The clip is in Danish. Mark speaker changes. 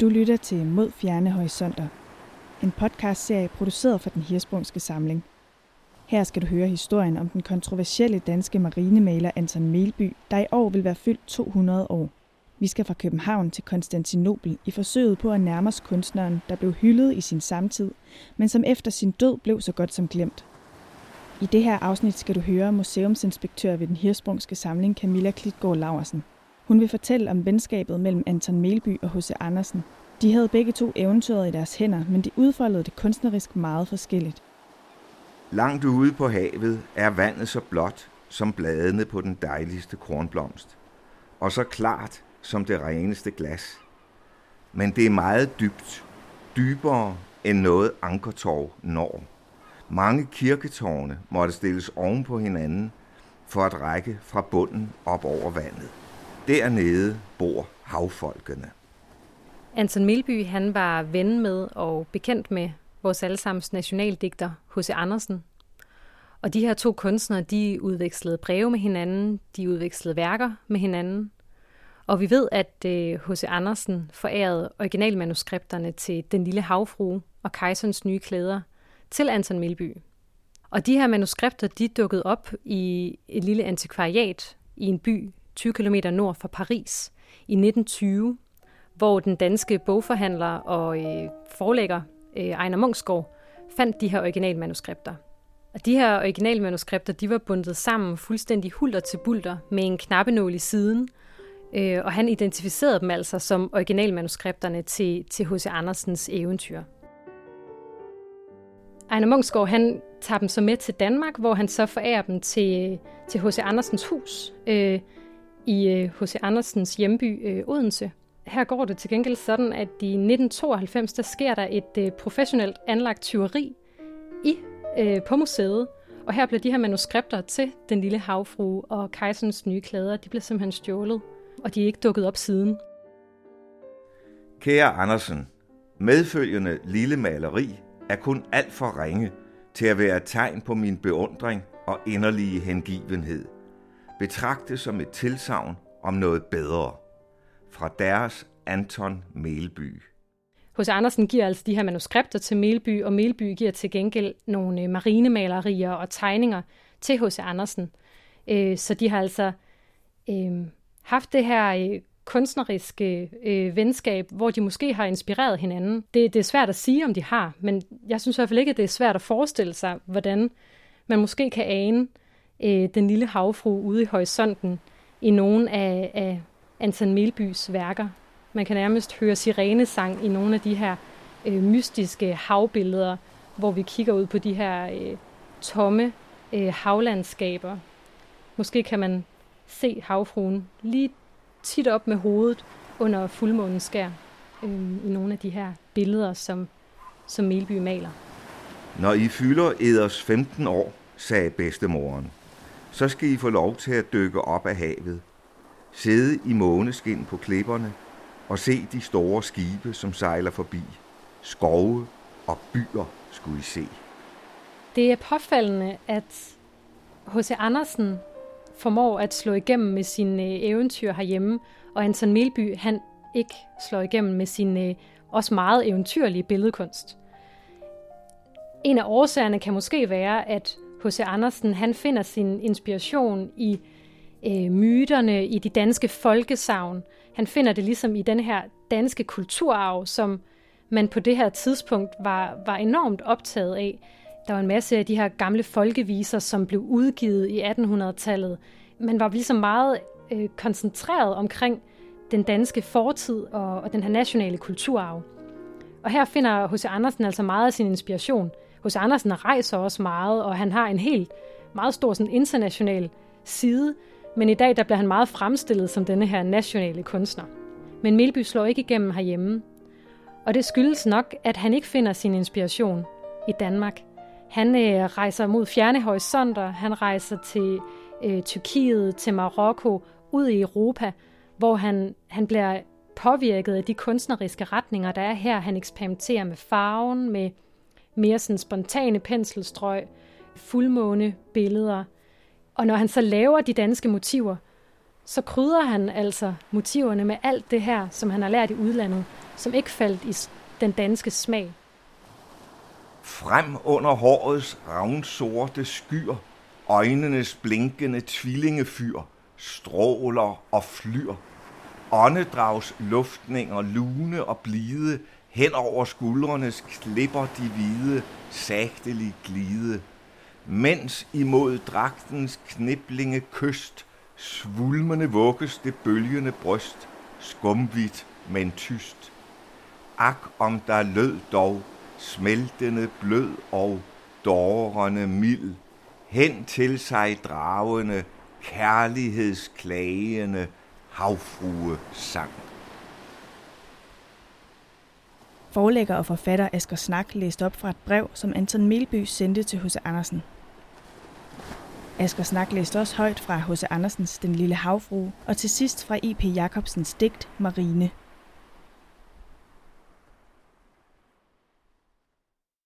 Speaker 1: Du lytter til Mod Fjerne Horisonter, en podcastserie produceret for den Hirsprungske Samling. Her skal du høre historien om den kontroversielle danske marinemaler Anton Melby, der i år vil være fyldt 200 år. Vi skal fra København til Konstantinopel i forsøget på at nærme os kunstneren, der blev hyldet i sin samtid, men som efter sin død blev så godt som glemt. I det her afsnit skal du høre museumsinspektør ved den Hirsprungske Samling Camilla Klitgaard Laversen. Hun vil fortælle om venskabet mellem Anton Melby og H.C. Andersen. De havde begge to eventyret i deres hænder, men de udfoldede det kunstnerisk meget forskelligt.
Speaker 2: Langt ude på havet er vandet så blåt som bladene på den dejligste kornblomst, og så klart som det reneste glas. Men det er meget dybt, dybere end noget ankertorv når. Mange kirketårne måtte stilles oven på hinanden for at række fra bunden op over vandet. Dernede bor havfolkene.
Speaker 3: Anton Milby han var ven med og bekendt med vores allesammens nationaldigter H.C. Andersen. Og de her to kunstnere, de udvekslede breve med hinanden, de udvekslede værker med hinanden. Og vi ved, at øh, H.C. Andersen forærede originalmanuskripterne til Den lille havfrue og Kejserens nye klæder til Anton Milby. Og de her manuskripter, de dukkede op i et lille antikvariat i en by 20 km nord for Paris i 1920, hvor den danske bogforhandler og øh, forlægger øh, Ejner Munksgaard fandt de her originalmanuskripter. Og de her originalmanuskripter, de var bundet sammen fuldstændig hulter til bulter med en knappenål i siden, øh, og han identificerede dem altså som originalmanuskripterne til til H.C. Andersens eventyr. Ejner Munksgaard, han tager dem så med til Danmark, hvor han så forærer dem til, til H.C. Andersens hus øh, i øh, H.C. Andersens hjemby øh, Odense. Her går det til gengæld sådan, at i 1992, der sker der et øh, professionelt anlagt tyveri i, på museet, og her bliver de her manuskripter til Den lille havfrue og Kejserens nye klæder, de bliver simpelthen stjålet, og de er ikke dukket op siden.
Speaker 2: Kære Andersen, medfølgende lille maleri er kun alt for ringe til at være tegn på min beundring og inderlige hengivenhed. Betragt det som et tilsavn om noget bedre. Fra deres Anton Melby.
Speaker 3: Hos Andersen giver altså de her manuskripter til Melby, og Melby giver til gengæld nogle øh, marinemalerier og tegninger til H.C. Andersen. Øh, så de har altså øh, haft det her øh, kunstneriske øh, venskab, hvor de måske har inspireret hinanden. Det, det er svært at sige, om de har, men jeg synes i hvert fald ikke, at det er svært at forestille sig, hvordan man måske kan ane øh, den lille havfru ude i horisonten i nogle af, af Anton Melbys værker. Man kan nærmest høre sirenesang i nogle af de her øh, mystiske havbilleder, hvor vi kigger ud på de her øh, tomme øh, havlandskaber. Måske kan man se havfruen lige tit op med hovedet under fuldmånens skær øh, i nogle af de her billeder, som, som Melby maler.
Speaker 2: Når I fylder eders 15 år, sagde bedstemoren, så skal I få lov til at dykke op af havet, sidde i måneskin på klipperne og se de store skibe, som sejler forbi. Skove og byer skulle I se.
Speaker 3: Det er påfaldende, at H.C. Andersen formår at slå igennem med sin øh, eventyr herhjemme, og Anton Melby, han ikke slår igennem med sin øh, også meget eventyrlige billedkunst. En af årsagerne kan måske være, at H.C. Andersen han finder sin inspiration i øh, myterne, i de danske folkesavn. Han finder det ligesom i den her danske kulturarv, som man på det her tidspunkt var, var enormt optaget af. Der var en masse af de her gamle folkeviser, som blev udgivet i 1800-tallet. Man var ligesom meget øh, koncentreret omkring den danske fortid og, og den her nationale kulturarv. Og her finder H.C. Andersen altså meget af sin inspiration hos Andersen rejser også meget, og han har en helt meget stor sådan, international side, men i dag der bliver han meget fremstillet som denne her nationale kunstner. Men Melby slår ikke igennem herhjemme, og det skyldes nok, at han ikke finder sin inspiration i Danmark. Han øh, rejser mod fjerne horisonter, han rejser til øh, Tyrkiet, til Marokko, ud i Europa, hvor han, han bliver påvirket af de kunstneriske retninger, der er her. Han eksperimenterer med farven, med mere sådan spontane penselstrøg, fuldmåne billeder. Og når han så laver de danske motiver, så krydrer han altså motiverne med alt det her, som han har lært i udlandet, som ikke faldt i den danske smag.
Speaker 2: Frem under hårets ravnsorte skyer, øjnenes blinkende tvillingefyr, stråler og flyr. Åndedrags luftninger lune og blide, hen over skuldrenes klipper de hvide, sagtelig glide. Mens imod dragtens kniblinge kyst, svulmende vugges det bølgende bryst, skumvidt, men tyst. Ak, om der lød dog, smeltende blød og dårende mild, hen til sig dragende, kærlighedsklagende havfrue sang.
Speaker 1: Forlægger og forfatter Asger Snak læste op fra et brev, som Anton Melby sendte til H.C. Andersen. Asger Snak læste også højt fra H.C. Andersens Den lille havfrue, og til sidst fra I.P. Jacobsens digt Marine –